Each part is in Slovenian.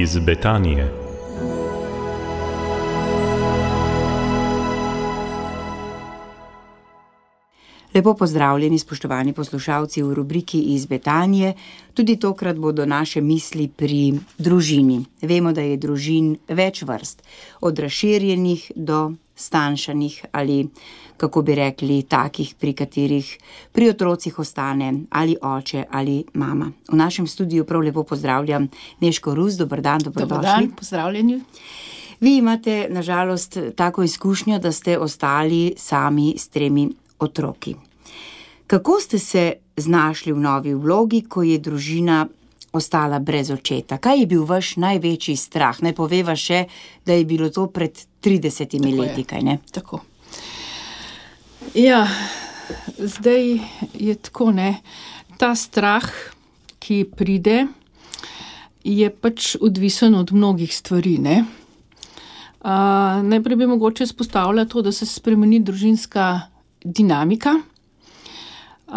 iz Betanije. Lepo pozdravljeni, spoštovani poslušalci v rubriki iz Betanije. Tudi tokrat bodo naše misli pri družini. Vemo, da je družin več vrst, od razširjenih do stanjšanih ali kako bi rekli, takih, pri katerih pri otrocih ostane ali oče ali mama. V našem studiu prav lepo pozdravljam Neško Rus, dober dan, dobrodošli. Dobar dan, pozdravljeni. Vi imate nažalost tako izkušnjo, da ste ostali sami s tremi otroki. Kako ste se znašli v novi vlogi, ko je družina ostala brez očeta? Kaj je bil vaš največji strah? Naj poveva še, da je bilo to pred 30 Tako leti, je. kaj ne? Tako. Ja, zdaj je tako, ne. Ta strah, ki pride, je pač odvisen od mnogih stvari. Ne. Uh, najprej bi mogoče izpostavila to, da se spremeni družinska dinamika. Uh,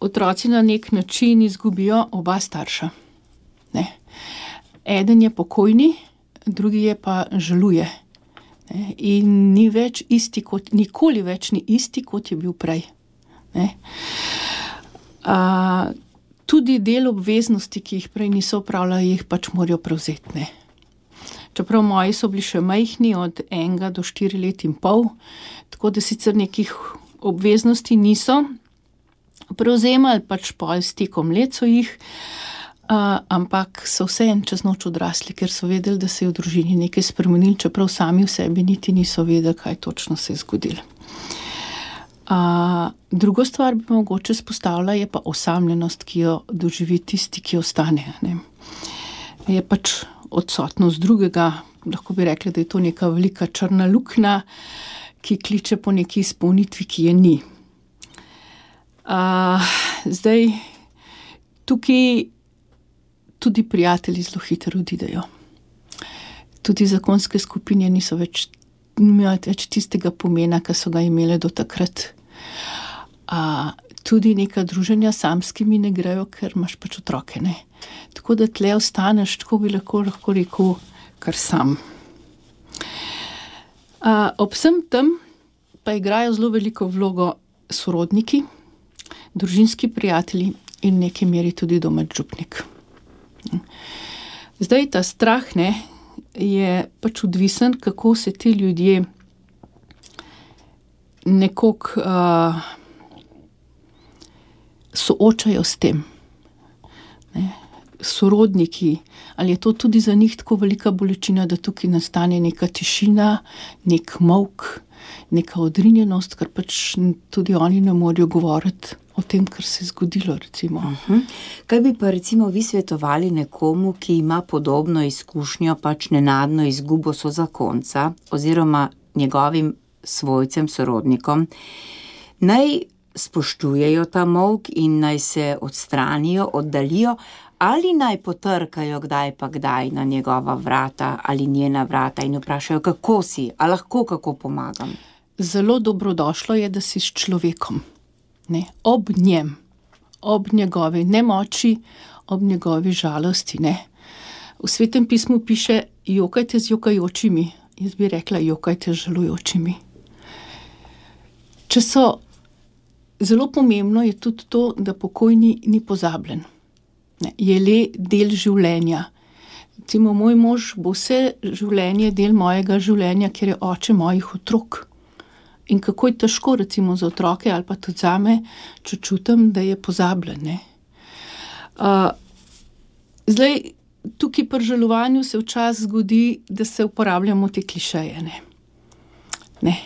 otroci na nek način izgubijo oba starša. Ne. Eden je pokojni, drugi je pa žaluje. Ne, in ni več isti, kot, nikoli več ni isti, kot je bil prej. Ne. A, tudi del obveznosti, ki jih prej niso upravljali, jih pač morajo prevzeti. Ne. Čeprav moji so bili še majhni, od enega do štiri let in pol, tako da sicer nekih obveznosti niso prevzemali, pač pol s tekom let so jih. Uh, ampak so vseeno čez noč odrasli, ker so vedeli, da se je v družini nekaj spremenilo, čeprav sami v sebi niti niso vedeli, kaj točno se je zgodilo. Uh, drugo stvar bi mogoče spostavila, je pa osamljenost, ki jo doživi tisti, ki ostane. Ne. Je pač odsotnost drugega, lahko bi rekli, da je to neka velika črna luknja, ki kliče po neki izpolnitvi, ki je ni. Uh, zdaj, tukaj tudi prijatelji zelo hitro odidejo. Tudi zakonske skupine niso več, nimajo več tistega pomena, ki so ga imele do takrat. A, tudi neka druženja samskimi ne grejo, ker imaš pač otroke. Ne? Tako da tle ostaneš, tako bi lahko, lahko rekel, kar sam. A, ob vsem tem pa igrajo zelo veliko vlogo sorodniki, družinski prijatelji in v neki meri tudi domač župnik. Zdaj ta strah ne, je pač odvisen, kako se ti ljudje nekako uh, soočajo s tem. Ne. Sorodniki, ali je to tudi za njih tako velika bolečina, da tukaj nastane neka tišina, nek mok, neka odrinjenost, ker pač tudi oni ne morejo govoriti o tem, kar se je zgodilo. Recimo. Mhm. Kaj bi pa recimo vi svetovali nekomu, ki ima podobno izkušnjo, pač nenadno izgubo so zakonca oziroma njegovim svojcem, sorodnikom, naj spoštujejo ta mok in naj se odstranijo, oddalijo, ali naj potrkajo kdaj pa kdaj na njegova vrata ali njena vrata in vprašajo, kako si, a lahko kako pomagam. Zelo dobrodošlo je, da si s človekom, ne, ob njem, ob njegovi nemoči, ob njegovi žalosti. Ne. V svetem pismu piše: Jokajte z jokajočimi, jaz bi rekla: Jokajte z žalujočimi. Če so zelo pomembno, je tudi to, da pokojni ni pozabljen. Je le del življenja. Recimo, moj mož bo vse življenje del mojega življenja, ker je oče mojih otrok. In kako je težko, recimo, za otroke ali pa tudi za me, če čutim, da je pozabljen. Uh, zdaj, tukaj pri žalovanju se včasih zgodi, da se uporabljamo te klišeje. Ne. Ne.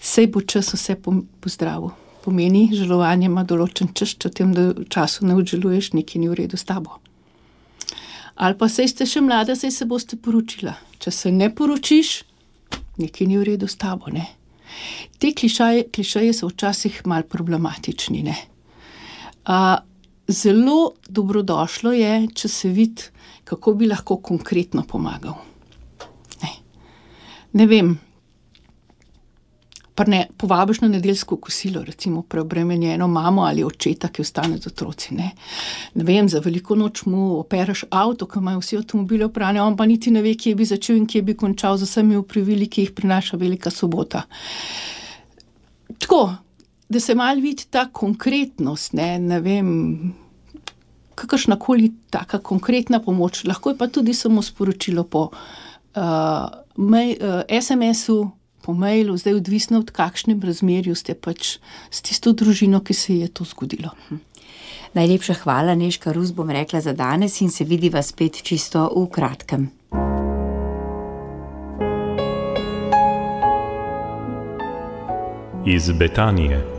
Sej bo čas vse pozdravil. Pomeni, žalovanje ima določen čas, če v tem času ne obžaluješ, nekaj ni v redu s tabo. Ali pa sej ste še mlada, sej se boste poročila. Če se ne poročiš, nekaj ni v redu s tabo. Ne? Te klišaje, klišeje so včasih malo problematični. ne. A, zelo dobrodošlo je, če se vidi, kako bi lahko konkretno pomagal. Ne, ne vem. Ne, povabiš na nedeljsko kosilo, recimo preobremenjeno mamo ali očeta, ki ostane z otroci. Ne. ne vem, za veliko noč mu operaš avto, ki imajo vsi avtomobile oprane, on pa niti ne ve, kje bi začel in kje bi končal z vsemi upravili, ki jih prinaša velika sobota. Tako, da se mal vidi ta konkretnost, ne, ne vem. Kakršna koli taka konkretna pomoč, lahko je pa tudi samo sporočilo po uh, uh, SMS-u, po mailu, zdaj odvisno od kakšnem razmerju ste pač s tisto družino, ki se je to zgodilo. Hm. Najlepša hvala, Neška Rus, bom rekla za danes in se vidiva spet čisto v kratkem. Iz Betanije.